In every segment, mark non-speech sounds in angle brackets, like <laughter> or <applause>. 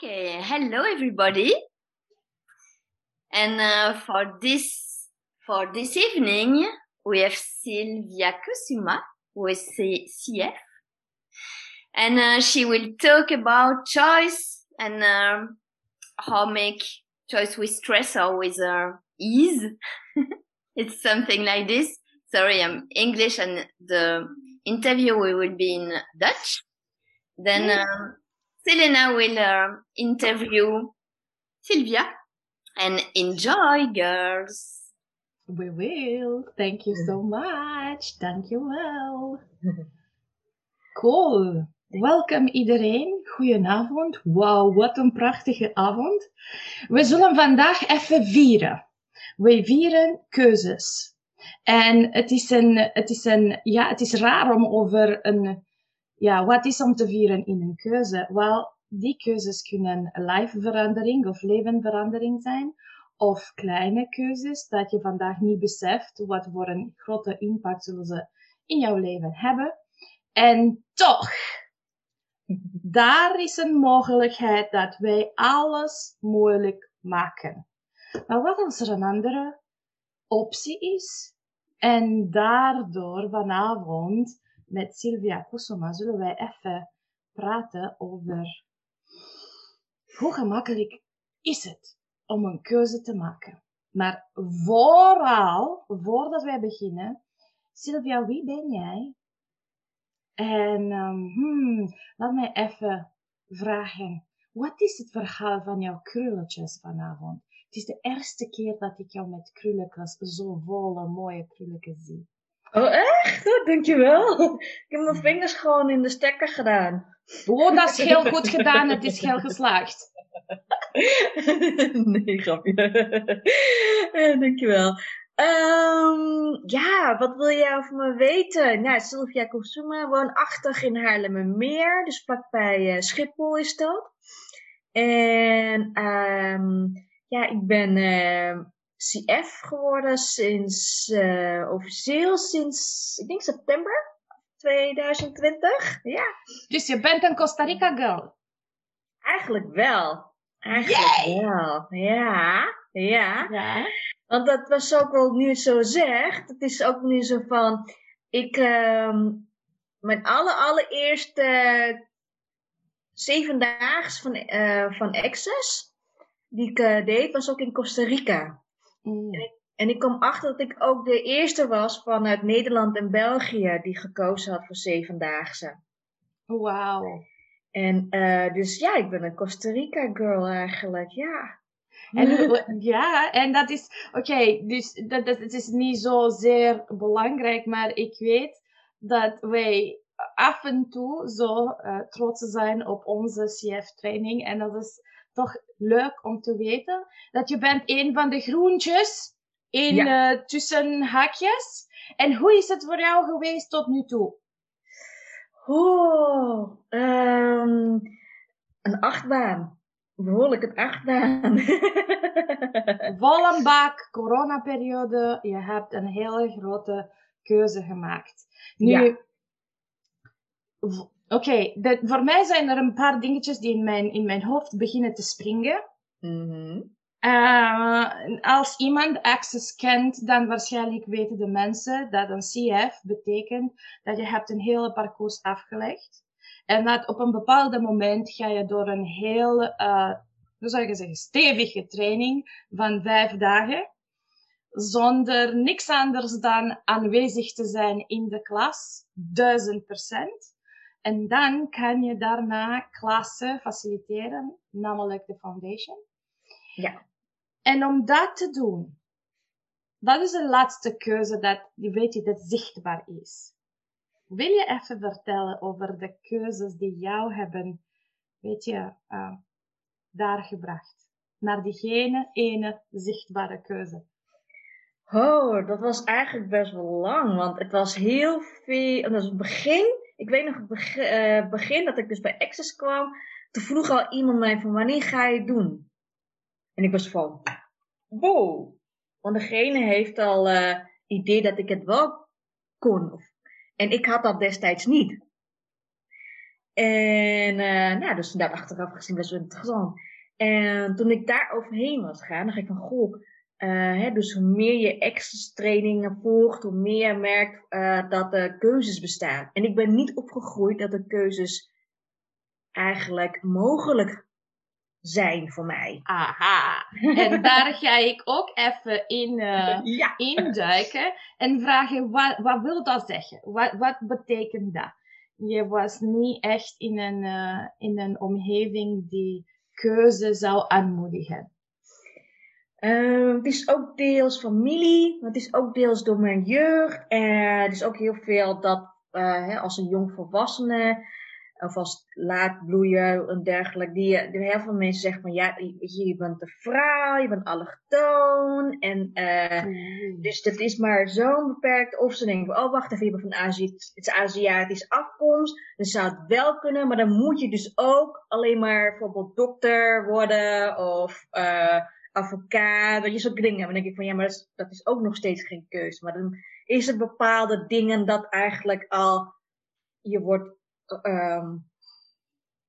Okay, hello everybody. And uh, for this for this evening, we have Sylvia Kusuma, who is C- CF, and uh, she will talk about choice and um how make choice with stress or with uh, ease. <laughs> it's something like this. Sorry, I'm English, and the interview we will be in Dutch. Then um, Selena will uh, interview Sylvia and enjoy, girls. We will. Thank you so much. Dankjewel. Cool. Welkom iedereen. Goedenavond. Wauw, wat een prachtige avond. We zullen vandaag even vieren. We vieren keuzes. En het is een, het is een, ja, het is raar om over een, ja, wat is om te vieren in een keuze? Wel, die keuzes kunnen lifeverandering of levenverandering zijn. Of kleine keuzes dat je vandaag niet beseft wat voor een grote impact zullen ze in jouw leven hebben. En toch, daar is een mogelijkheid dat wij alles moeilijk maken. Maar wat als er een andere optie is? En daardoor vanavond met Sylvia Kusuma zullen wij even praten over hoe gemakkelijk is het om een keuze te maken. Maar vooral, voordat wij beginnen, Sylvia, wie ben jij? En um, laat mij even vragen, wat is het verhaal van jouw krulletjes vanavond? Het is de eerste keer dat ik jou met krulletjes, zo volle, mooie krulletjes zie. Oh, echt? Oh, dankjewel. Ik heb mijn vingers gewoon in de stekker gedaan. Oh, dat is heel goed gedaan. Het is heel geslaagd. <laughs> nee, grapje. Eh, dankjewel. Um, ja, wat wil jij over me weten? Nou, Sylvia Kusuma, woonachtig in Haarlemmermeer. Dus vlakbij uh, Schiphol is dat. En um, ja, ik ben uh, CF geworden sinds, uh, officieel sinds, ik denk september 2020. Ja. Dus je bent een Costa Rica girl? Eigenlijk wel. Eigenlijk Yay! wel. Ja, ja. Ja. Want dat was ook wel nu zo zegt. Het is ook nu zo van, ik, um, mijn aller, allereerste zevendaags van, uh, van Access, die ik uh, deed, was ook in Costa Rica. Mm. En, ik, en ik kwam achter dat ik ook de eerste was vanuit Nederland en België die gekozen had voor zevendaagse. Wauw. En uh, dus ja, ik ben een Costa Rica girl eigenlijk, ja. En, <laughs> ja, en dat is, oké, okay, dus dat, dat, het is niet zozeer belangrijk, maar ik weet dat wij af en toe zo uh, trots zijn op onze CF-training. En dat is toch leuk om te weten dat je bent een van de groentjes in, ja. uh, tussen haakjes. En hoe is het voor jou geweest tot nu toe? Oh, um, een achtbaan. Behoorlijk een achtbaan. <laughs> Volle bak, coronaperiode. Je hebt een hele grote keuze gemaakt. Nu, ja. Oké, okay, voor mij zijn er een paar dingetjes die in mijn, in mijn hoofd beginnen te springen. Mm -hmm. uh, als iemand Access kent, dan waarschijnlijk weten de mensen dat een CF betekent dat je hebt een hele parcours afgelegd. En dat op een bepaald moment ga je door een heel, uh, hoe zou je zeggen, stevige training van vijf dagen. Zonder niks anders dan aanwezig te zijn in de klas, duizend procent. En dan kan je daarna klassen faciliteren, namelijk de foundation. Ja. En om dat te doen, dat is de laatste keuze dat, die weet je, dat zichtbaar is. Wil je even vertellen over de keuzes die jou hebben, weet je, uh, daar gebracht? Naar diegene ene zichtbare keuze. Oh, dat was eigenlijk best wel lang, want het was heel veel, dat was het begin, ik weet nog het begin, uh, begin dat ik dus bij Access kwam, toen vroeg al iemand mij van wanneer ga je het doen? En ik was van, wow, want degene heeft al uh, idee dat ik het wel kon. En ik had dat destijds niet. En uh, nou, dus inderdaad achteraf gezien best wel interessant. En toen ik daar overheen was gaan, dacht ik van, goh, uh, hè, dus hoe meer je extra trainingen volgt, hoe meer je merkt uh, dat er keuzes bestaan. En ik ben niet opgegroeid dat er keuzes eigenlijk mogelijk zijn voor mij. Aha. <laughs> En daar ga ik ook even in uh, ja. induiken en vragen, wat, wat wil dat zeggen? Wat, wat betekent dat? Je was niet echt in een, in een omgeving die keuze zou aanmoedigen. Uh, het is ook deels familie, het is ook deels door mijn jeugd. En het is ook heel veel dat uh, hè, als een jong volwassene of als laatbloeier en dergelijke, die, die heel veel mensen zeggen van ja, je, je bent een vrouw, je bent allochtoon. En uh, mm. dus dat is maar zo'n beperkt. Of ze denken van, oh wacht even, je bent van Azië, het is Aziatisch afkomst. Dan zou het wel kunnen, maar dan moet je dus ook alleen maar bijvoorbeeld dokter worden of uh, advocaat, dat je zulke dingen. Dan denk ik van ja, maar dat is, dat is ook nog steeds geen keuze. Maar dan is er bepaalde dingen dat eigenlijk al je wordt um,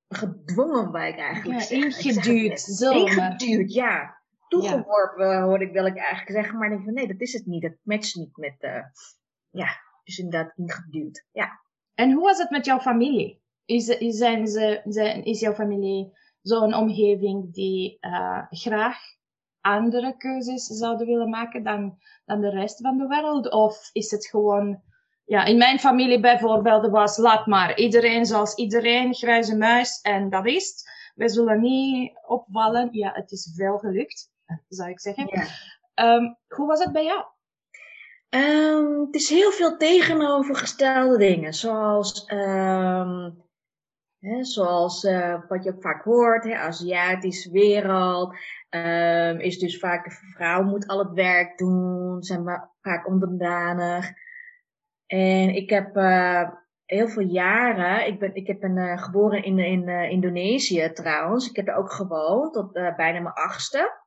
gedwongen, waar ik eigenlijk ja, zeg. Ingeduwd, zo. Ingeduwd, ja. Toegeworpen, ja. hoorde ik, wil ik eigenlijk zeggen. Maar denk van nee, dat is het niet. Dat matcht niet met, uh, ja, dus inderdaad ingeduwd. Ja. En hoe was het met jouw familie? Is, is, zijn ze, zijn, is jouw familie zo'n omgeving die uh, graag andere keuzes zouden willen maken dan, dan de rest van de wereld? Of is het gewoon ja, in mijn familie bijvoorbeeld was, laat maar, iedereen zoals iedereen, grijze muis, en dat is het. Wij zullen niet opvallen. Ja, het is wel gelukt, zou ik zeggen. Ja. Um, hoe was het bij jou? Um, het is heel veel tegenovergestelde dingen, zoals, um, hè, zoals uh, wat je ook vaak hoort, hè, Aziatische wereld, is dus vaak de vrouw moet al het werk doen, zijn vaak onderdanig. En ik heb uh, heel veel jaren, ik ben, ik heb ben uh, geboren in, in uh, Indonesië trouwens. Ik heb er ook gewoond tot bijna mijn achtste.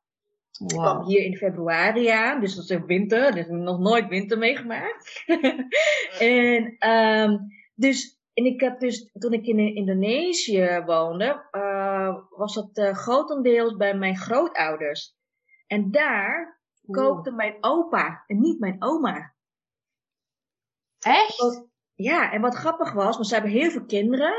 Wow. Ik kwam hier in februari aan, dus dat is winter. Dus ik heb nog nooit winter meegemaakt. <laughs> en, um, dus, en ik heb dus, toen ik in Indonesië woonde, was dat grotendeels bij mijn grootouders. En daar kookte mijn opa en niet mijn oma. Echt? ja, en wat grappig was, want ze hebben heel veel kinderen.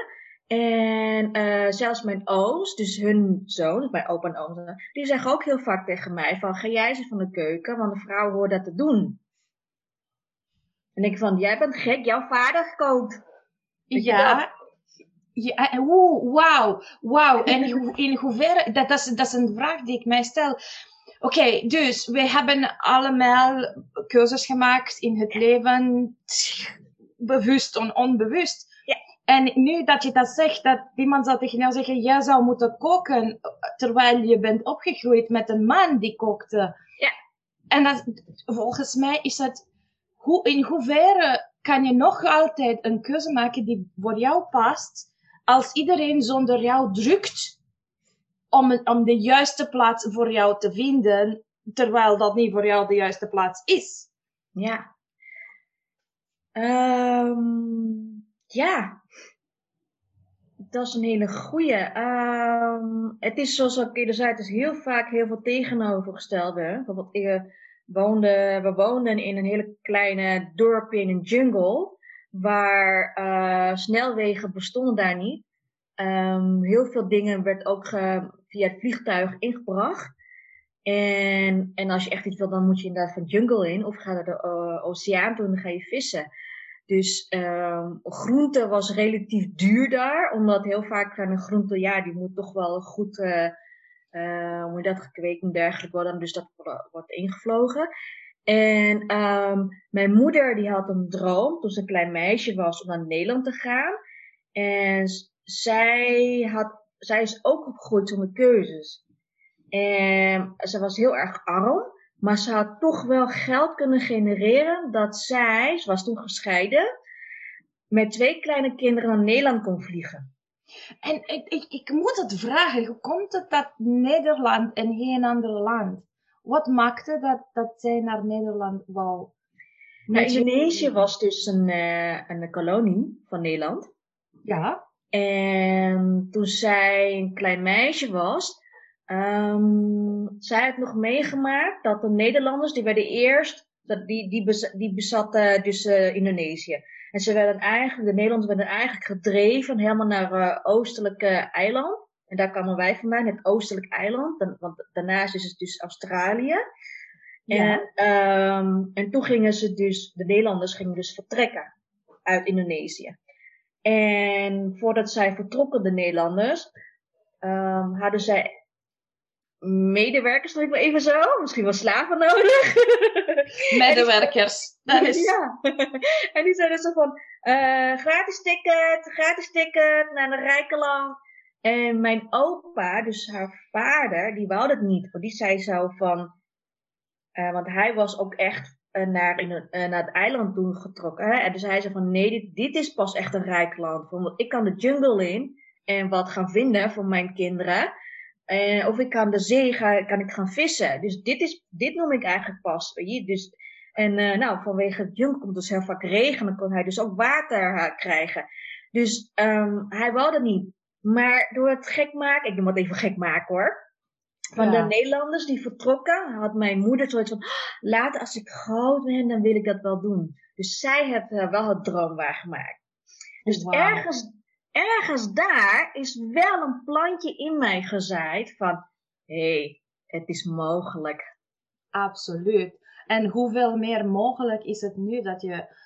En uh, zelfs mijn ooms, dus hun zoon, dus mijn opa en oom, die zeggen ook heel vaak tegen mij van, ga jij eens van de keuken, want de vrouw hoort dat te doen. En ik van, jij bent gek, jouw vader kookt. Ja. Ja, oeh, wauw, wauw. En <laughs> in hoeverre, dat, dat, is, dat is een vraag die ik mij stel. Oké, okay, dus we hebben allemaal keuzes gemaakt in het leven, bewust en onbewust. Ja. En nu dat je dat zegt, dat iemand zou tegen jou zeggen, jij zou moeten koken, terwijl je bent opgegroeid met een man die kookte. Ja. En dat, volgens mij is het, hoe, in hoeverre kan je nog altijd een keuze maken die voor jou past, als iedereen zonder jou drukt om, om de juiste plaats voor jou te vinden, terwijl dat niet voor jou de juiste plaats is. Ja. Um, ja. Dat is een hele goeie. Um, het is zoals ik eerder zei, het is heel vaak heel veel tegenovergestelde. Bijvoorbeeld, ik woonde, we woonden in een hele kleine dorpje in een jungle. Waar uh, snelwegen bestonden daar niet. Um, heel veel dingen werd ook via het vliegtuig ingebracht. En, en als je echt iets wil, dan moet je inderdaad van jungle in of ga naar de uh, oceaan toe en dan ga je vissen. Dus um, groente was relatief duur daar, omdat heel vaak een groente, ja, die moet toch wel goed, uh, uh, moet dat gekweekt en dergelijke worden, dus dat wordt ingevlogen. En um, mijn moeder die had een droom, toen ze een klein meisje was, om naar Nederland te gaan. En zij, had, zij is ook opgegroeid zonder keuzes. En ze was heel erg arm, maar ze had toch wel geld kunnen genereren dat zij, ze was toen gescheiden, met twee kleine kinderen naar Nederland kon vliegen. En ik, ik, ik moet het vragen, hoe komt het dat Nederland en geen ander land? Wat maakte dat, dat zij naar Nederland wou? Nou, Indonesië was dus een, uh, een kolonie van Nederland. Ja. En toen zij een klein meisje was, um, zij had nog meegemaakt dat de Nederlanders, die werden eerst, dat die, die, die bezatten dus uh, Indonesië. En ze werden eigenlijk, de Nederlanders werden eigenlijk gedreven helemaal naar uh, oostelijke eiland. En daar kwamen wij vandaan, het oostelijk eiland. Dan, want daarnaast is het dus Australië. Ja. En, um, en toen gingen ze dus, de Nederlanders gingen dus vertrekken uit Indonesië. En voordat zij vertrokken, de Nederlanders, um, hadden zij medewerkers, zeg ik maar even zo. Misschien wel slaven nodig. <laughs> Medewerkers. Dat is... Ja. <laughs> En die zeiden zo van, uh, gratis ticket, gratis ticket naar een rijke land. En mijn opa, dus haar vader, die wou dat niet. Want die zei zo van, uh, want hij was ook echt uh, naar, in, naar het eiland toen getrokken. Hè? En dus hij zei van, nee, dit, dit is pas echt een rijk land. Want ik kan de jungle in en wat gaan vinden voor mijn kinderen. Uh, of ik kan de zee ga, kan ik gaan vissen. Dus dit, is, dit noem ik eigenlijk pas. Dus, en uh, nou, vanwege het jungle komt dus heel vaak regen. Dan kon hij dus ook water krijgen. Dus um, hij wou dat niet. Maar door het gek maken, ik noem het even gek maken hoor. Van ja. de Nederlanders die vertrokken, had mijn moeder zoiets van, later als ik groot ben, dan wil ik dat wel doen. Dus zij heeft uh, wel het droom waargemaakt. Dus wow. ergens, ergens daar is wel een plantje in mij gezaaid van, hé, hey, het is mogelijk. Absoluut. En hoeveel meer mogelijk is het nu dat je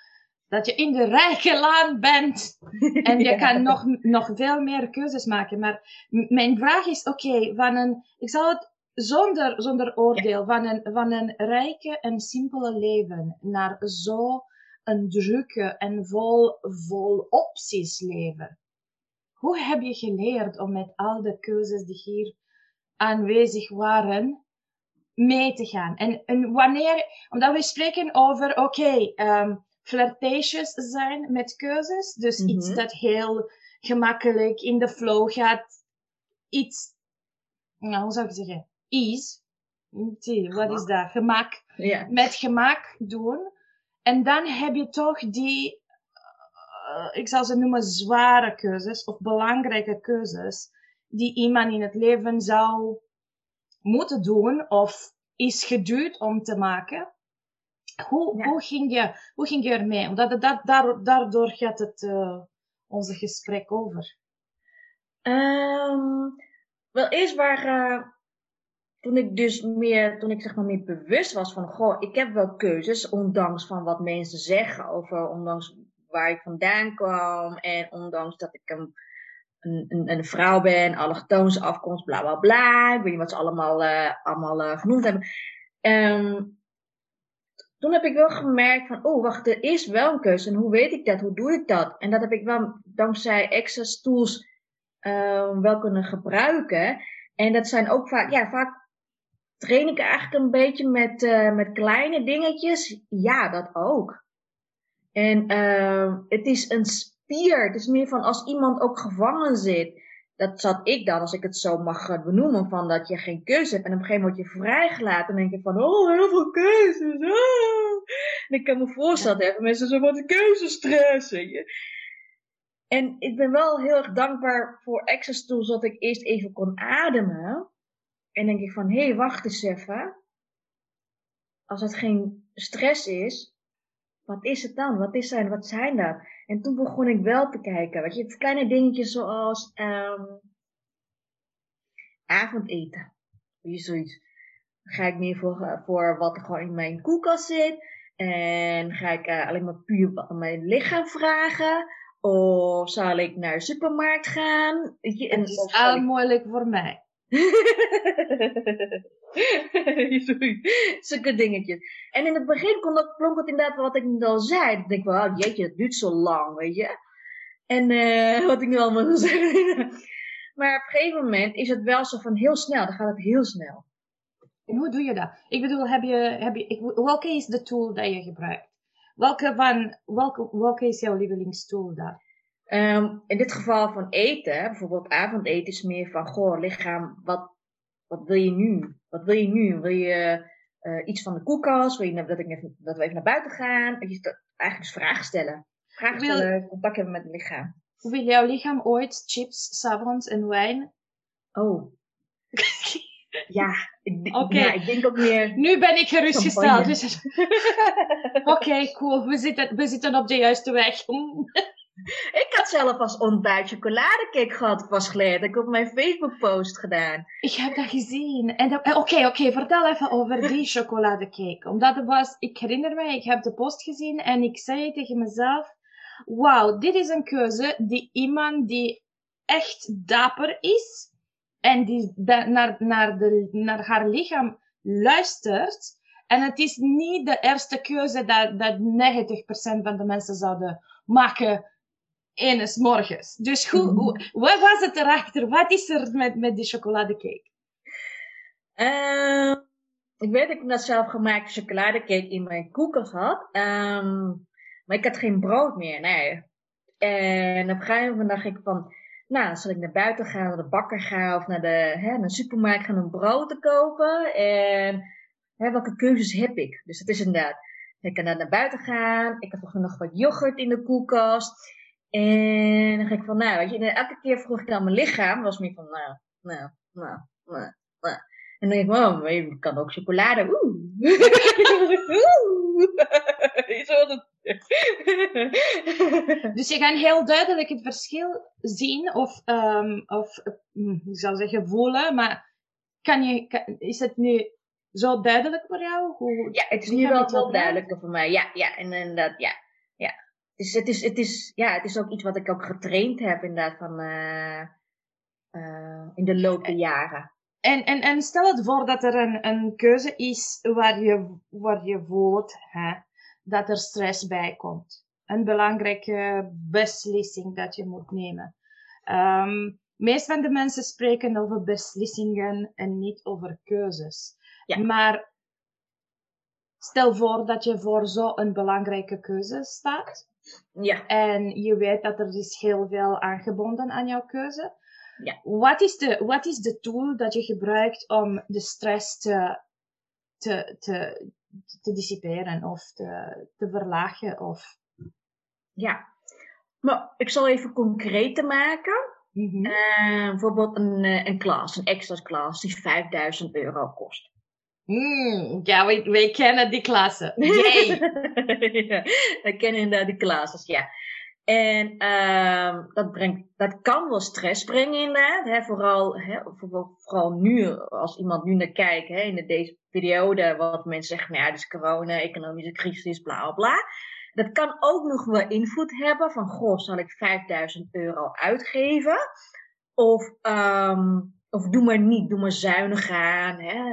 dat je in de rijke land bent. <laughs> En je ja. kan nog, nog veel meer keuzes maken. Maar mijn vraag is, oké, okay, van een, ik zal het zonder, zonder oordeel, ja. van, een, van een rijke en simpele leven naar zo een drukke en vol, vol opties leven. Hoe heb je geleerd om met al de keuzes die hier aanwezig waren, mee te gaan? En, en wanneer, omdat we spreken over, oké, okay, um, flirtatious zijn met keuzes. Dus mm -hmm. iets dat heel gemakkelijk in de flow gaat. Iets, nou, hoe zou ik zeggen? Ease. Zie, wat is dat? Gemak. Ja. Met gemak doen. En dan heb je toch die, ik zal ze noemen zware keuzes of belangrijke keuzes die iemand in het leven zou moeten doen of is geduwd om te maken. Hoe, ja. hoe, ging je, hoe ging je ermee? Omdat dat, dat, daar, daardoor gaat het uh, onze gesprek over. Um, wel, eerst waar, uh, toen ik dus meer, toen ik zeg maar meer bewust was van, goh, ik heb wel keuzes, ondanks van wat mensen zeggen over, ondanks waar ik vandaan kwam en ondanks dat ik een, een, een, vrouw ben, allochtoonse afkomst, bla bla bla. Ik weet niet wat ze allemaal, uh, allemaal uh, genoemd hebben. Um, toen heb ik wel gemerkt van, oh wacht, er is wel een keuze. En hoe weet ik dat? Hoe doe ik dat? En dat heb ik wel dankzij extra tools uh, wel kunnen gebruiken. En dat zijn ook vaak, ja, vaak train ik eigenlijk een beetje met, uh, met kleine dingetjes. Ja, dat ook. En uh, het is een spier. Het is meer van als iemand ook gevangen zit. Dat zat ik dan, als ik het zo mag benoemen, van dat je geen keuze hebt. En op een gegeven moment word je vrijgelaten. En denk je van, oh, heel veel keuzes. Oh. En ik kan me voorstellen, ja. mensen zo de keuzestress. En ik ben wel heel erg dankbaar voor Access Tools dat ik eerst even kon ademen. En denk ik van, hé, hey, wacht eens even. Als het geen stress is, wat is het dan? Wat, is zijn, wat zijn dat? En toen begon ik wel te kijken. Weet je, het kleine dingetjes zoals um, avondeten. Weet je, zoiets. Dan ga ik meer voor, voor wat er gewoon in mijn koelkast zit. En ga ik uh, alleen maar puur aan mijn lichaam vragen. Of zal ik naar de supermarkt gaan? Weet je, en het is al moeilijk voor mij. <laughs> Zulke dingetjes. En in het begin kon dat, klonk het inderdaad wat ik al zei. Ik denk van, oh, jeetje, dat duurt zo lang, weet je. En uh, wat ik nu allemaal wil zeggen. <laughs> maar op een gegeven moment is het wel zo van heel snel. Dan gaat het heel snel. En hoe doe je dat? Ik bedoel, heb je, heb je, welke is de tool dat je gebruikt? Welke, van, welke, welke is jouw lievelingstool daar? Um, in dit geval van eten, bijvoorbeeld avondeten, is meer van, goh, lichaam, wat, wat wil je nu? Wat wil je nu? Wil je uh, iets van de koelkast? Wil je dat, ik even, dat we even naar buiten gaan? Je eigenlijk dus vragen stellen. Vragen stellen, wil, contact hebben met het lichaam. Wil jouw lichaam ooit chips, s'avonds en wijn? Oh. <laughs> ja, ik, Oké. ja, ik denk ook meer... Nu ben ik gerustgesteld. Dus- <laughs> Oké, cool. We zitten, we zitten op de juiste weg. <laughs> Ik had zelf als ontbijt chocoladecake gehad pas geleden. Dat heb ik op mijn Facebook post gedaan. Ik heb dat gezien. Eh, Oké, oké, vertel even over die <laughs> chocoladecake. Omdat het was, ik herinner me, ik heb de post gezien en ik zei tegen mezelf, wauw, dit is een keuze die iemand die echt dapper is en die naar, naar, de, naar haar lichaam luistert. En het is niet de eerste keuze dat, dat 90% van de mensen zouden maken enes morgens. Dus hoe, Mhm. hoe- wat was het erachter? Wat is er met, met die chocoladecake? Ehm, ik weet dat ik net zelf gemaakte chocoladecake in mijn koelkast had. Ehm, maar ik had geen brood meer, nee. En op een gegeven moment dacht ik van... Nou, zal ik naar buiten gaan, naar de bakker gaan of naar de, hè, naar de supermarkt gaan om brood te kopen. En hè, welke keuzes heb ik? Dus dat is inderdaad... Ik kan naar buiten gaan. Ik mij nog wat yoghurt in de koelkast. En dan ga ik van, nou, weet je, elke keer vroeg ik aan mijn lichaam, was meer van, nou, nou, nou, nou, nou. En dan denk ik, wow, je kan ook chocolade, oeh. <laughs> Oeh. <laughs> Zo dat- <laughs> Dus je kan heel duidelijk het verschil zien of, ehm, of eh, hm, ik zou zeggen voelen, maar kan je, kan- is het nu zo duidelijk voor jou? Hoe, Ja, het is nu wel wel duidelijker voor mij. Ja, ja, en inderdaad, ja. Dus het is, het is, ja, het is ook iets wat ik ook getraind heb, inderdaad, van, eh, eh, in de loop der jaren. En, en, en stel het voor dat er een, een keuze is waar je, waar je voelt hè, dat er stress bij komt. Een belangrijke beslissing dat je moet nemen. Ehm meest van de mensen spreken over beslissingen en niet over keuzes. Ja. Maar stel voor dat je voor zo'n belangrijke keuze staat. Ja, En je weet dat er is heel veel aangebonden aan jouw keuze. Ja. Wat is de, wat is de tool dat je gebruikt om de stress te, te, te, te dissiperen of te, te verlagen? Of, ja. Maar ik zal even concreet maken. Eh, bijvoorbeeld een, eh, een klas, een extra klas, die 5000 euro kost. Mm, ja, wij, wij kennen die klasse. Yay! <laughs> ja, we kennen inderdaad die classes, ja. En ehm, dat, brengt, dat kan wel stress brengen inderdaad. Hè, vooral, hè, vooral, nu, als iemand nu naar kijkt, hè, in deze periode, wat mensen zeggen, nou ja, dus corona, economische crisis, bla bla bla. Dat kan ook nog wel invloed hebben van, goh, zal ik 5000 euro uitgeven? Of, ehm, of doe maar niet, doe maar zuinig aan, hè.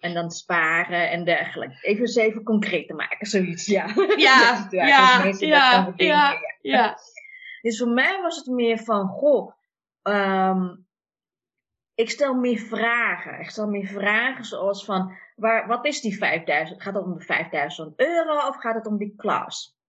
En dan sparen en dergelijke. Even eens even concreet te maken, zoiets, ja. Ja, <laughs> ja, ja, bedenken, ja, ja. <laughs> Dus voor mij was het meer van, goh, ehm, ik stel meer vragen. Ik stel meer vragen zoals van, waar, wat is die 5000? Gaat het om de 5000 euro of gaat het om die klas?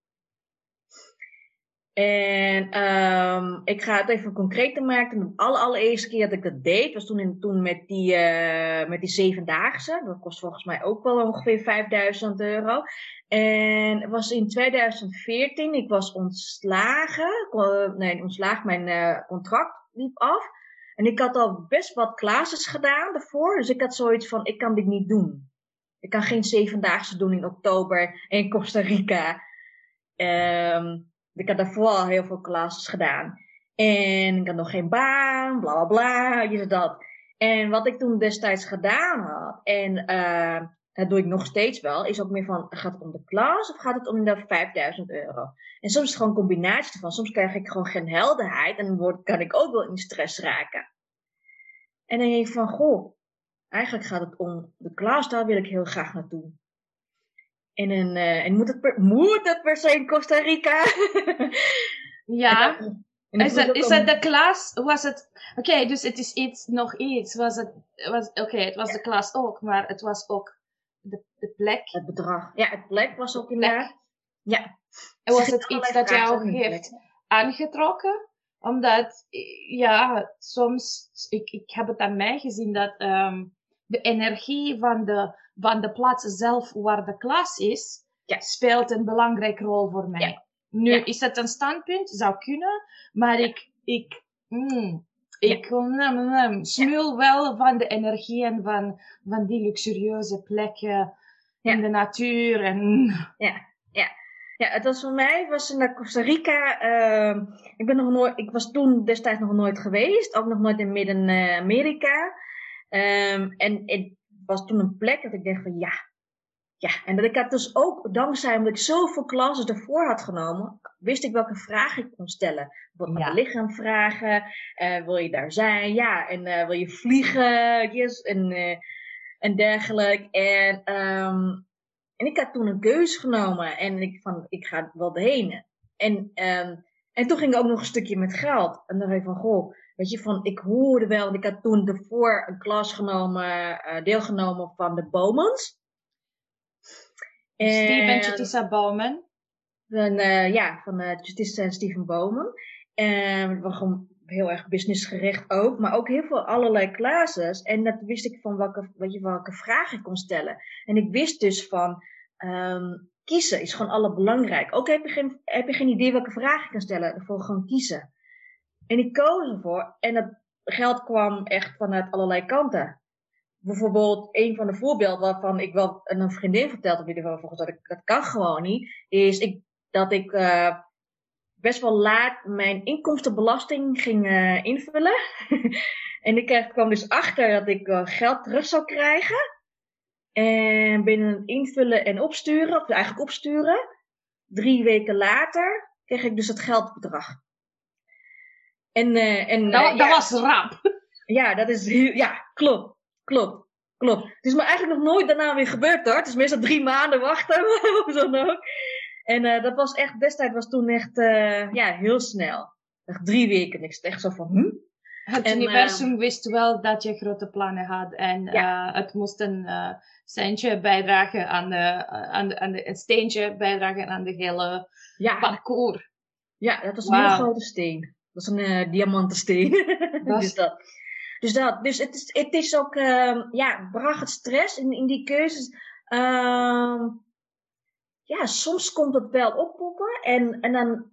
En ehm, ik ga het even concreet maken. De alle, allereerste keer dat ik dat deed, was toen, in, toen met, die, eh, met die zevendaagse. Dat kost volgens mij ook wel ongeveer 5000 euro. En het was in 2014, ik was ontslagen. Nee, ontslagen, mijn eh, contract liep af. En ik had al best wat classes gedaan daarvoor. Dus ik had zoiets van, ik kan dit niet doen. Ik kan geen zevendaagse doen in oktober in Costa Rica. Ehm, ik had daarvoor al heel veel classes gedaan. En ik had nog geen baan, bla bla bla, je dat. En wat ik toen destijds gedaan had, en eh, dat doe ik nog steeds wel, is ook meer van, gaat het om de klas of gaat het om de 5000 euro? En soms is het gewoon een combinatie ervan. Soms krijg ik gewoon geen helderheid en word, kan ik ook wel in stress raken. En dan denk je van, goh, eigenlijk gaat het om de klas, daar wil ik heel graag naartoe. En, een, eh, en moet, het per, moet het per se in Costa Rica? Ja. En dan Is ook is de klas? Was het... Oké, dus het is iets, nog iets. Was het... Was, Oké, het was de klas ook, maar het was ook de, de plek. Het bedrag. Ja, het plek was ook inderdaad. Ja. En was het <laughs> iets dat jou in heeft aangetrokken? Omdat, ja, soms, ik, ik heb het aan mij gezien dat ehm, de energie van de, van de plaats zelf waar de klas is, Ja. speelt een belangrijke rol voor mij. Ja. Nu Ja. is het een standpunt, zou kunnen, maar ik, ik, mm, ik mm, mm, smul wel van de energie en van, van die luxurieuze plekken Ja. in de natuur en Ja, het was voor mij, was naar Costa Rica. ehm, ik, ben nog nooit, ik was toen destijds nog nooit geweest, ook nog nooit in Midden-Amerika. Ehm, en het was toen een plek dat ik dacht van ja. Ja, en dat ik had dus ook, dankzij omdat ik zoveel klassen ervoor had genomen, wist ik welke vragen ik kon stellen. Bijvoorbeeld Ja. de lichaam vragen, eh, wil je daar zijn? Ja, en eh, wil je vliegen? Yes, en, eh, en dergelijke. En, ehm, en ik had toen een keuze genomen en ik van, ik ga wel heen. En, ehm, en toen ging ik ook nog een stukje met geld. En dan dacht ik van, goh, weet je, van, ik hoorde wel, want ik had toen ervoor een klas genomen, eh, deelgenomen van de Bowmans. Steven En- Chetissa Bowman. van, eh, ja, van eh Justice en Steven Bomen. En was gewoon heel erg businessgericht ook, maar ook heel veel allerlei classes. En dat wist ik van welke, weet je, welke vragen ik kon stellen. En ik wist dus van ehm, kiezen is gewoon allerbelangrijk. Ook heb je, geen, heb je geen idee welke vragen ik kan stellen, ervoor gewoon kiezen. En ik koos ervoor en dat geld kwam echt vanuit allerlei kanten. Bijvoorbeeld, een van de voorbeelden waarvan ik wel een vriendin verteld heb, in ieder dat ik dat kan gewoon niet, is ik, dat ik eh, best wel laat mijn inkomstenbelasting ging eh, invullen. <laughs> en ik kreeg- kwam dus achter dat ik eh, geld terug zou krijgen. En binnen het invullen en opsturen, of eigenlijk opsturen, drie weken later kreeg ik dus het geldbedrag. En, eh, en Dat, eh, dat ja. was rap. <laughs> Ja, dat is heel, <laughs> ja, klopt, klopt, klopt. Het is me eigenlijk nog nooit daarna weer gebeurd hoor. Het is meestal drie maanden wachten, <laughs> of zo dan ook. En eh, dat was echt, destijds was toen echt, ja, heel snel. Echt drie weken. Ik zat echt zo van, hm? Het En, universum wist wel dat je grote plannen had en Ja. het moest een centje bijdragen aan de, aan de, aan de, een steentje bijdragen aan de hele Ja, parcours. ja, dat was een hele grote steen. Dat was een diamantensteen. <laughs> Was- dus dat. Dus dat. Dus het is, het is ook, ehm, ja, bracht het stress in, in die keuzes. Ehm, ja, soms komt het wel oppoppen en, en, dan,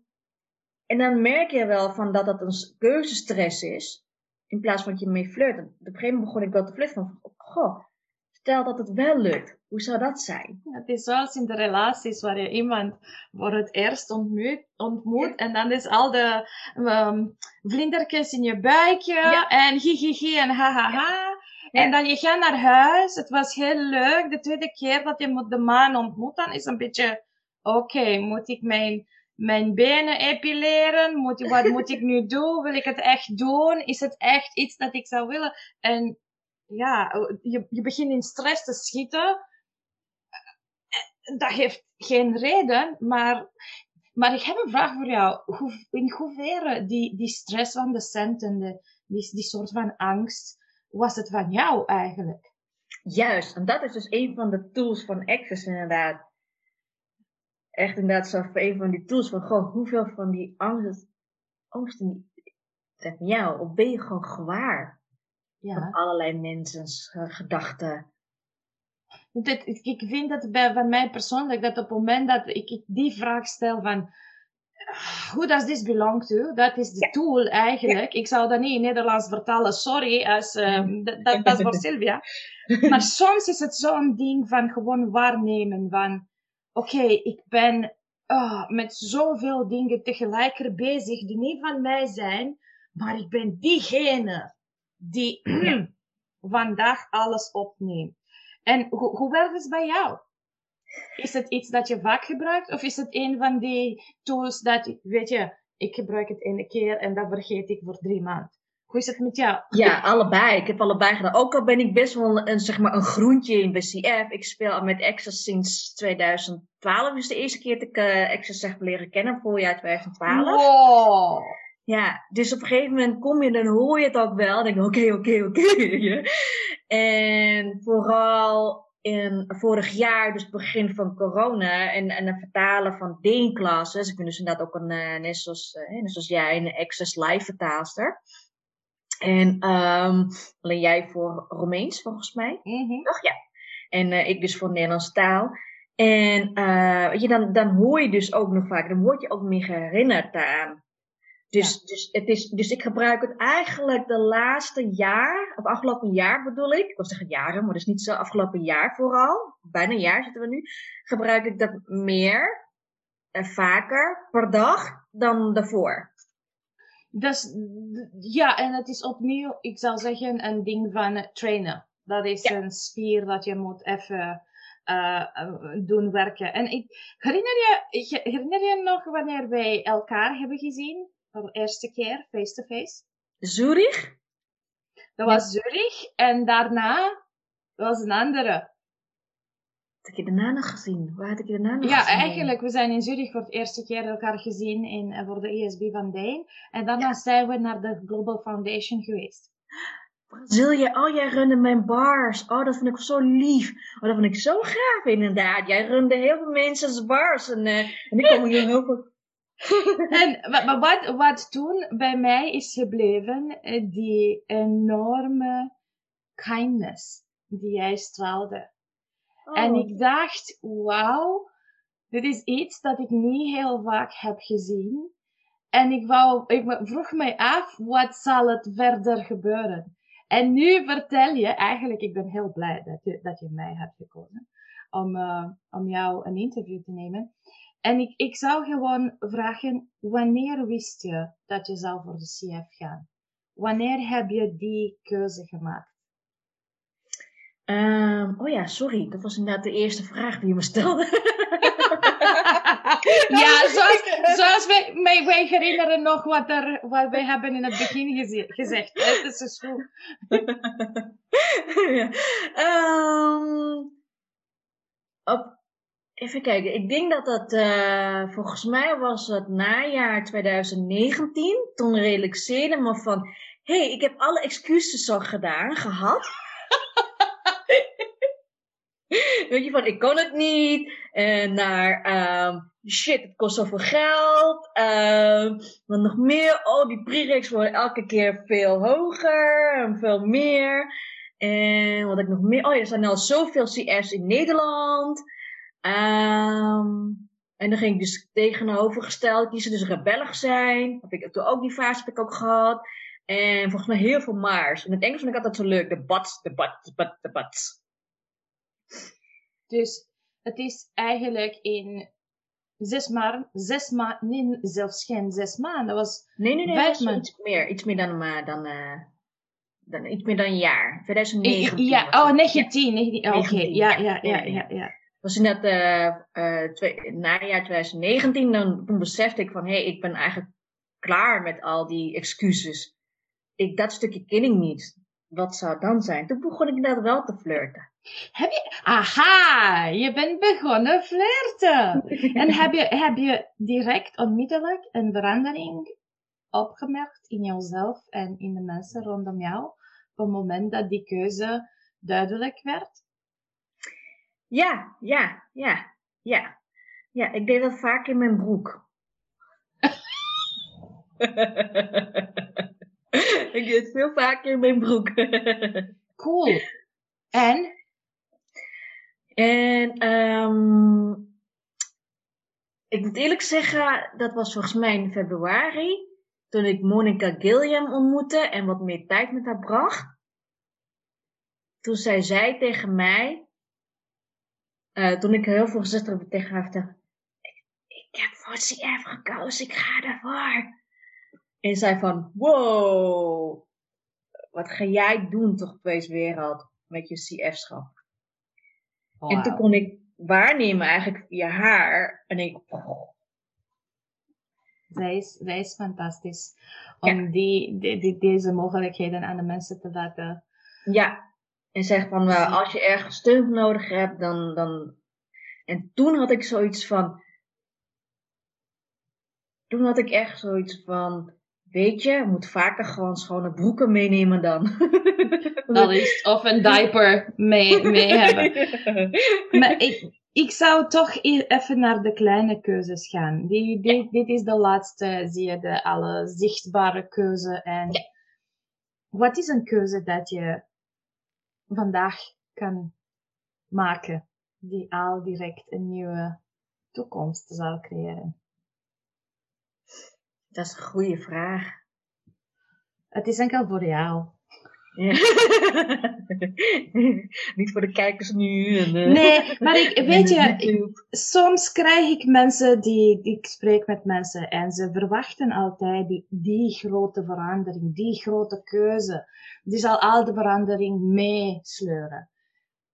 en dan merk je wel van dat het een keuzestress is. In plaats van dat je mee flirt. Op een gegeven moment begon ik wel te flirten van, goh, stel dat het wel lukt. Hoe zou dat zijn? Het is zoals in de relaties waar je iemand voor het eerst ontmoet, ontmoet en dan is al de ehm vlindertjes in je buikje Ja. en en ha ha ha. Ja. En dan je gaat naar huis, het was heel leuk. De tweede keer dat je de man ontmoet, dan is een beetje, oké, moet ik mijn, mijn benen epileren? Moet, ik- wat <laughs> moet ik nu doen? Wil ik het echt doen? Is het echt iets dat ik zou willen? En ja, je, je begint in stress te schieten dat heeft geen reden, maar, maar ik heb een vraag voor jou. Hoe, in hoeverre die, die stress van de cent en de, die, die soort van angst, was het van jou eigenlijk? Juist, en dat is dus een van de tools van Access inderdaad. Echt inderdaad zo een van die tools van, goh, hoeveel van die angst, angsten van jou? Of ben je gewoon gewaar van Ja. allerlei mensen's eh, gedachten? Dit, ik, vind dat bij, van mij persoonlijk, dat op het moment dat ik, ik die vraag stel van, who does this belong to? Dat is de Ja. tool eigenlijk. Ik zou dat niet in Nederlands vertalen, sorry, als, ehm, dat, dat, dat is voor Sylvia. <laughs> Maar soms is het zo'n ding van gewoon waarnemen van, oké, ik ben ah, met zoveel dingen tegelijk bezig die niet van mij zijn, maar ik ben diegene die <clears throat> vandaag alles opneemt. En hoe, hoe werkt het bij jou? Is het iets dat je vaak gebruikt? Of is het een van die tools dat, weet je, ik gebruik het ene keer en dat vergeet ik voor drie maanden? Hoe is het met jou? Ja, allebei. Ik heb allebei gedaan. Ook al ben ik best wel een, zeg maar, een groentje in BCF. Ik speel al met Access sinds 2012. Dus de eerste keer dat ik eh Access heb leren kennen, voorjaar 2012. Wow. Ja, dus op een gegeven moment kom je, dan hoor je het ook wel. Dan denk ik, oké, oké, oké. <laughs> En vooral in vorig jaar, dus begin van corona, en, en het vertalen van Deen-classes. Ik ben dus inderdaad ook een, eh, net, zoals, eh, net zoals jij, een Access Live vertaalster. En ehm, alleen jij voor Romeins, volgens mij. Mhm. Toch? Ja. En eh, ik dus voor Nederlands taal. En weet je, dan, dan hoor je dus ook nog vaak, dan word je ook meer herinnerd daaraan. Dus, dus, het is, dus ik gebruik het eigenlijk de laatste jaar, of afgelopen jaar bedoel ik, ik wil zeggen jaren, maar dus niet zo afgelopen jaar vooral, bijna een jaar zitten we nu, gebruik ik dat meer en vaker per dag dan daarvoor. Dus ja, en het is opnieuw, ik zou zeggen, een ding van trainen. Dat is een spier dat je moet even uh, doen werken. En ik, herinner, je, herinner je nog wanneer wij elkaar hebben gezien? Voor de eerste keer, face-to-face? Zurich? Dat was Zurich. En daarna was een andere. Heb je daarna nog gezien? Waar had ik je daarna nog ja, gezien? Ja, eigenlijk, we zijn in Zurich voor de eerste keer elkaar gezien in, eh, voor de ESB van Dane. En daarna zijn we naar de Global Foundation geweest. Brazilië, oh jij runde mijn bars. Oh, dat vind ik zo lief. Oh, dat vind ik zo gaaf inderdaad. Jij runde heel veel mensen's bars. En, uh, en ik kom hier heel veel... en maar wat, wat toen bij mij is gebleven, eh, die enorme kindness die jij straalde. Oh. En ik dacht, wauw, dit is iets dat ik niet heel vaak heb gezien. En ik, wou, ik vroeg mij af, wat zal het verder gebeuren? En nu vertel je, eigenlijk, ik ben heel blij dat je, dat je mij hebt gekozen om, uh, om jou een interview te nemen. En ik, ik zou gewoon vragen, wanneer wist je dat je zou voor de CF gaan? Wanneer heb je die keuze gemaakt? Um, oh ja, sorry, dat was inderdaad de eerste vraag die je me stelde. <laughs> ja, zoals, zoals wij, wij, wij, herinneren nog wat, er, wat wij hebben in het begin gezegd. Het is dus goed. <laughs> ja. um, op, even kijken, ik denk dat dat, uh, volgens mij was het najaar 2019. Toen realiseerde me van, hé, hey, ik heb alle excuses al gedaan, gehad. <laughs> Weet je, van ik kon het niet. En naar, um, shit, het kost zoveel geld. Um, wat nog meer? Oh, die prereqs worden elke keer veel hoger en veel meer. En wat ik nog meer? Oh ja, er zijn al zoveel CF's in Nederland. Um, en dan ging ik dus tegenovergesteld kiezen, dus rebellig zijn. Heb ik toen ook die fase heb ik ook gehad. En volgens mij heel veel maars. In het Engels vind ik altijd zo leuk. De bats, de bats, de bats, de bats. Dus het is eigenlijk in zes maanden, zes maanden, nee, zelfs geen zes maanden. Dat was nee, nee, nee, vijf maanden. Iets meer, iets meer dan, uh, dan, uh, dan, iets meer dan een jaar. 2019. Ja, oh, 19, 19 oké, okay. ja, ja, ja, ja, ja. Was in dat uh, uh, twee, najaar 2019, dan, toen besefte ik van, hé, hey, ik ben eigenlijk klaar met al die excuses. Ik, dat stukje ken ik niet. Wat zou dan zijn? Toen begon ik dat wel te flirten. Heb je, aha, je bent begonnen flirten. <laughs> en heb je, heb je direct onmiddellijk een verandering opgemerkt in jezelf en in de mensen rondom jou op het moment dat die keuze duidelijk werd? Ja, ja, ja, ja. Ja, ik deed dat vaak in mijn broek. <laughs> ik deed het veel vaker in mijn broek. <laughs> cool. En en um, ik moet eerlijk zeggen, dat was volgens mij in februari, toen ik Monica Gilliam ontmoette en wat meer tijd met haar bracht. Toen zei zij tegen mij, uh, toen ik heel veel gezegd heb tegen haar, ik, ik heb voor CF gekozen, ik ga ervoor. En zei van, wow, wat ga jij doen toch deze wereld met je CF-schap? En toen kon ik waarnemen eigenlijk via haar. En ik. Oh. Zij is, zij is fantastisch. Om die, die, deze mogelijkheden aan de mensen te laten. Ja. En zeg van, uh, als je ergens steun nodig hebt, dan, dan. En toen had ik zoiets van. Toen had ik echt zoiets van. Weet je, je moet vaker gewoon schone broeken meenemen dan. <laughs> Dat is, of een diaper mee, mee hebben. <laughs> Maar ik, ik zou toch even naar de kleine keuzes gaan. Die, Dit is de laatste, zie je, de alle zichtbare keuze. En ja. wat is een keuze dat je vandaag kan maken? die al direct een nieuwe toekomst zal creëren? Dat is een goede vraag. Het is enkel voor jou. <laughs> Niet voor de kijkers nu. En, uh, nee, maar ik, weet je, ik, soms krijg ik mensen die, ik spreek met mensen en ze verwachten altijd die, die grote verandering, die grote keuze. Die zal al de verandering meesleuren.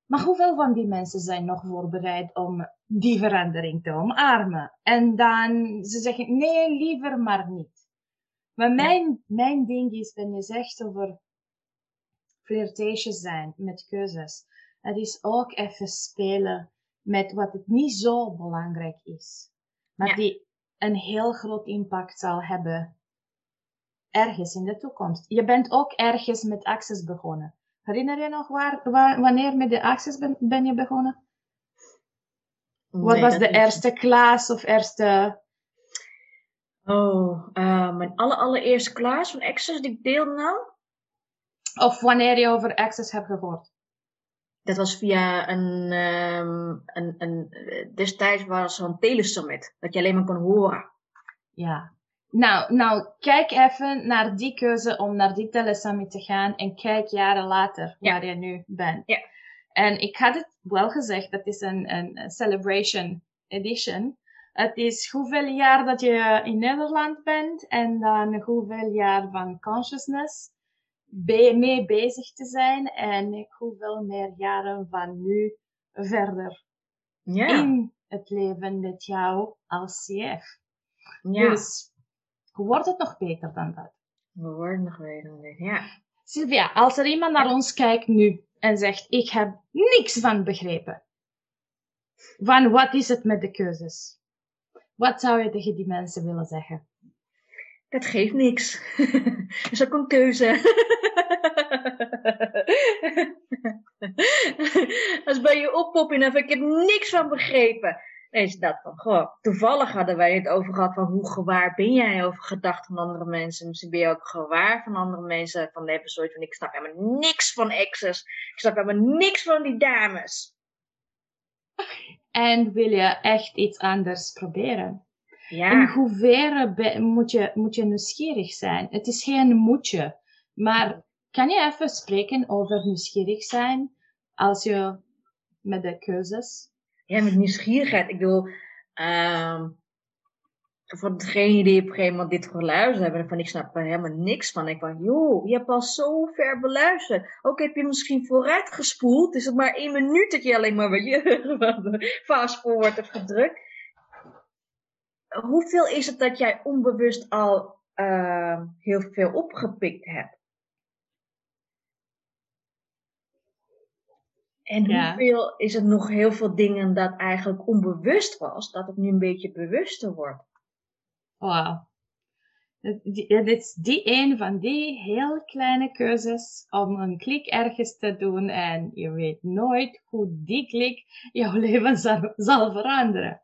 Maar hoeveel van die mensen zijn nog voorbereid om die verandering te omarmen? En dan ze zeggen, nee, liever maar niet. Maar mijn, mijn ding is, ben je zegt over flirtation zijn met keuzes, het is ook even spelen met wat het niet zo belangrijk is. Maar die een heel groot impact zal hebben ergens in de toekomst. Je bent ook ergens met Access begonnen. Herinner je nog waar, waar wanneer met de Access ben, ben je begonnen? Wat was de eerste klas of eerste... Oh, uh, mijn aller, allereerste klas van Access die ik deelnam? Of wanneer je over Access hebt gehoord? Dat was via een, um, een, een destijds was zo'n telesummit, dat je alleen maar kon horen. Ja. Nou, nou, kijk even naar die keuze om naar die telesummit te gaan en kijk jaren later waar je nu bent. Ja. En ik had het wel gezegd, dat is een, een celebration edition. Het is hoeveel jaar dat je in Nederland bent en dan hoeveel jaar van consciousness mee bezig te zijn en hoeveel meer jaren van nu verder ja. in het leven met jou als CF. Ja. Dus wordt het nog beter dan dat? We worden nog beter dan dit, ja. Sylvia, als er iemand naar ons kijkt nu en zegt, ik heb niks van begrepen. Van wat is het met de keuzes? Wat zou je tegen die mensen willen zeggen? Dat geeft niks. <laughs> Dat is ook een keuze. <laughs> Als bij je oppoppen heb ik er niks van begrepen. Nee, is dat van, goh, toevallig hadden wij het over gehad van hoe gewaar ben jij over gedachten van andere mensen. Misschien ben je ook gewaar van andere mensen. Van hebben zoiets van, ik snap helemaal niks van exes. Ik snap helemaal niks van die dames. En wil je echt iets anders proberen? Ja. In hoeverre moet je, moet je nieuwsgierig zijn? Het is geen moetje. Maar kan je even spreken over nieuwsgierig zijn als je met de keuzes? Ja, met nieuwsgierigheid. Ik bedoel, um, voor degene die op een gegeven moment dit geluisterd hebben, van ik snap er helemaal niks van. Ik van, joh, je hebt al zo ver beluisterd. Ook heb je misschien vooruit gespoeld. Is het maar één minuut dat je alleen maar wat je <laughs> fast forward hebt gedrukt. Hoeveel is het dat jij onbewust al uh, heel veel opgepikt hebt? En Ja. hoeveel is het nog heel veel dingen dat eigenlijk onbewust was, dat het nu een beetje bewuster wordt? Wauw. Het is die een van die heel kleine keuzes om een klik ergens te doen en je weet nooit hoe die klik jouw <laughs> leven zal, zal veranderen.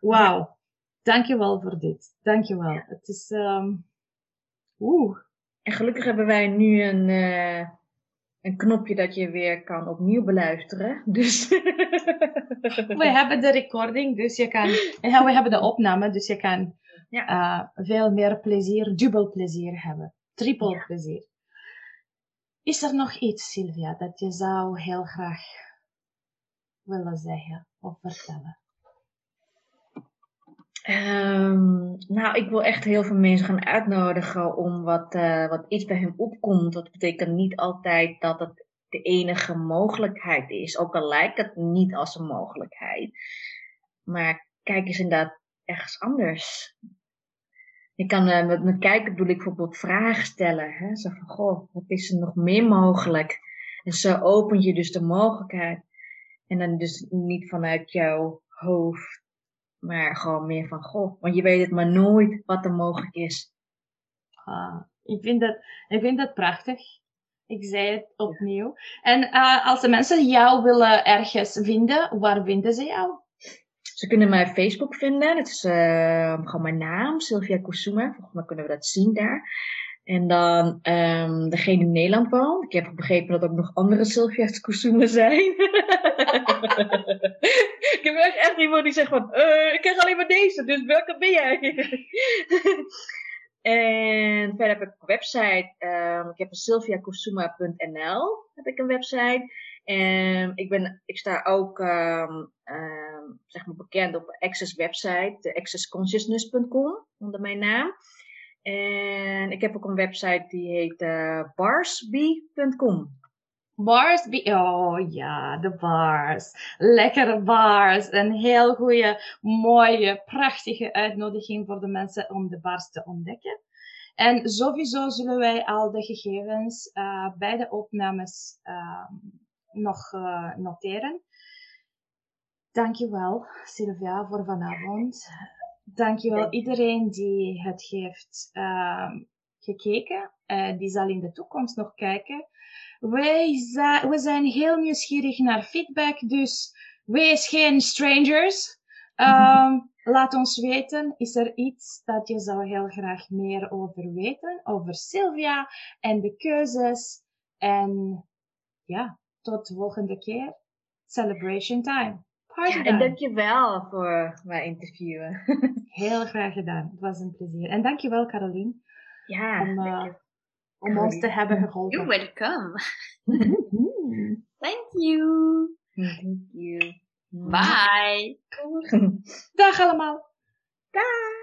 Wauw. Dankjewel voor dit. Dankjewel. Het is, ehm oeh. En gelukkig hebben wij nu een, eh, een knopje dat je weer kan opnieuw beluisteren. Dus <laughs> We hebben de recording, dus je kan, <laughs> ja, we hebben de opname, dus je kan Ja. eh, veel meer plezier, dubbel plezier hebben. Triple Ja. plezier. Is er nog iets, Sylvia, dat je zou heel graag willen zeggen of vertellen? Ehm, nou, ik wil echt heel veel mensen gaan uitnodigen om wat, eh, wat iets bij hen opkomt. Dat betekent niet altijd dat het de enige mogelijkheid is. Ook al lijkt het niet als een mogelijkheid. Maar kijk eens inderdaad ergens anders. Je kan eh, met, met kijken bedoel ik bijvoorbeeld vragen stellen. Hè? Zo van, goh, wat is er nog meer mogelijk? En zo open je dus de mogelijkheid. En dan dus niet vanuit jouw hoofd maar gewoon meer van, goh, want je weet het maar nooit wat er mogelijk is. Ah, ik, vind dat, ik vind dat prachtig. Ik zei het opnieuw. En eh, als de mensen jou willen ergens vinden, waar vinden ze jou? Ze kunnen mij op Facebook vinden. Dat is eh, gewoon mijn naam, Sylvia Kusuma. Volgens mij kunnen we dat zien daar. En dan ehm degene die in Nederland woont. Ik heb begrepen dat er ook nog andere Sylvia's Kusuma zijn. <laughs> <laughs> ik heb echt, echt iemand die zegt van, uh, ik krijg alleen maar deze, dus welke ben jij? <laughs> en verder heb ik een website, um, ik heb een heb ik een website. En ik, ben, ik sta ook um, um, zeg maar bekend op Access website, de accessconsciousness.com, onder mijn naam. En ik heb ook een website die heet uh, barsby.com. Barsby, oh ja, de bars. Lekkere bars. Een heel goede, mooie, prachtige uitnodiging voor de mensen om de bars te ontdekken. En sowieso zullen wij al de gegevens uh, bij de opnames uh, nog uh, noteren. Dankjewel, Sylvia, voor vanavond. Dankjewel iedereen die het heeft uh, gekeken. Uh, die zal in de toekomst nog kijken. Wij we zijn heel nieuwsgierig naar feedback, dus wees geen strangers. Um, laat ons weten, is er iets dat je zou heel graag meer over weten, over Sylvia en de keuzes. En ja, tot de volgende keer. Celebration time. Party ja, en dankjewel voor mijn interviewen. <laughs> Heel graag gedaan. Het was een plezier. En dankjewel Caroline. Ja, om, uh, om ons te hebben geholpen. You're welcome. <laughs> Thank you. Thank you. Bye. <laughs> Dag allemaal. Dag.